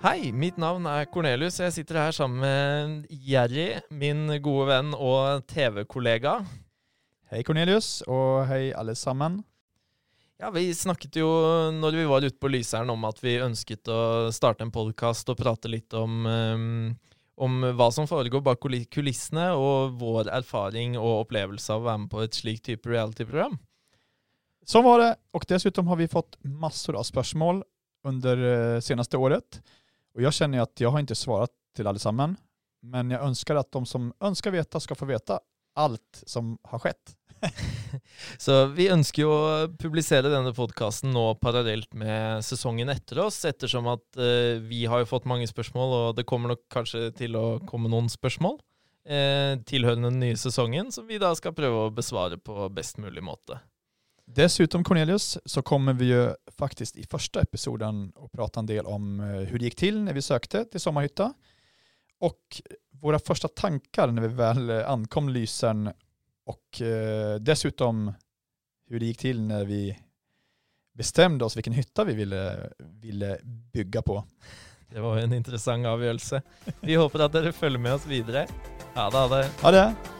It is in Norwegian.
Hei, mitt navn er Cornelius. Jeg sitter her sammen med Jerry, min gode venn og TV-kollega. Hei Cornelius, og hei alle sammen. Ja, Vi snakket jo når vi var ute på Lyseren om at vi ønsket å starte en podkast og prate litt om, um, om hva som foregår bak kulissene, og vår erfaring og opplevelse av å være med på et slikt type reality-program. Sånn var det, og dessuten har vi fått masser av spørsmål under det seneste året. Og jeg kjenner at jeg har ikke svarat til alle sammen, men jeg ønsker at de som ønsker veta skal få veta alt som har skjedd. Så vi ønsker jo å publisere denne podkasten nå parallelt med sesongen etter oss, ettersom at uh, vi har jo fått mange spørsmål, og det kommer nok kanskje til å komme noen spørsmål uh, tilhørende den nye sesongen, som vi da skal prøve å besvare på best mulig måte. Dessutom Cornelius så kommer vi ju faktiskt i första episoden att prata en del om eh, hur det gick till när vi sökte till Sommarhytta och våra första tankar när vi väl eh, ankom Lysen och eh, dessutom hur det gick till när vi bestämde oss vilken hytta vi ville, ville bygga på. Det var en intressant avgjørelse. Vi håper at dere følger med oss videre. Ha det. Ha det. Ha det.